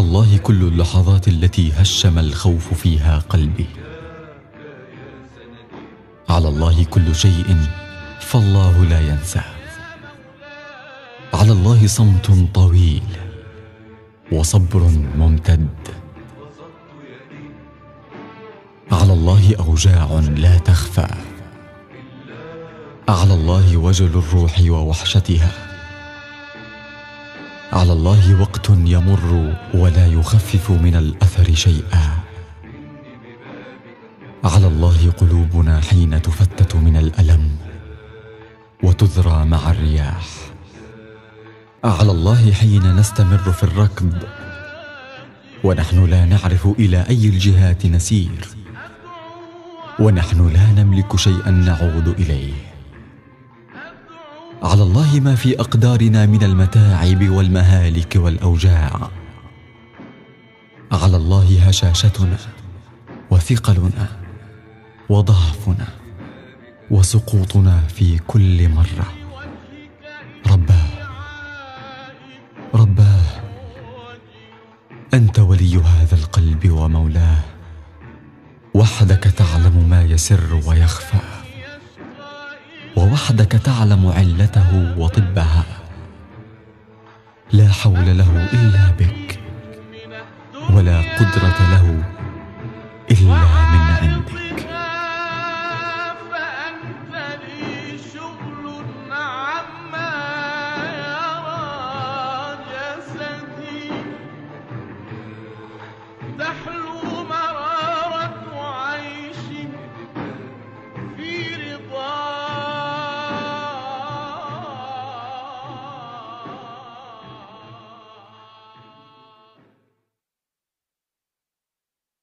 الله كل اللحظات التي هشم الخوف فيها قلبي. على الله كل شيء فالله لا ينسى. على الله صمت طويل وصبر ممتد. على الله أوجاع لا تخفى. على الله وجل الروح ووحشتها. على الله وقت يمر ولا يخفف من الأثر شيئا. على الله قلوبنا حين تفتت من الألم وتذرى مع الرياح. على الله حين نستمر في الركض ونحن لا نعرف إلى أي الجهات نسير. ونحن لا نملك شيئا نعود إليه. على الله ما في أقدارنا من المتاعب والمهالك والأوجاع. على الله هشاشتنا وثقلنا وضعفنا وسقوطنا في كل مرة. رباه رباه أنت ولي هذا القلب ومولاه. وحدك تعلم ما يسر ويخفى. ووحدك تعلم علته وطبها. لا حول له إلا بك ولا قدرة له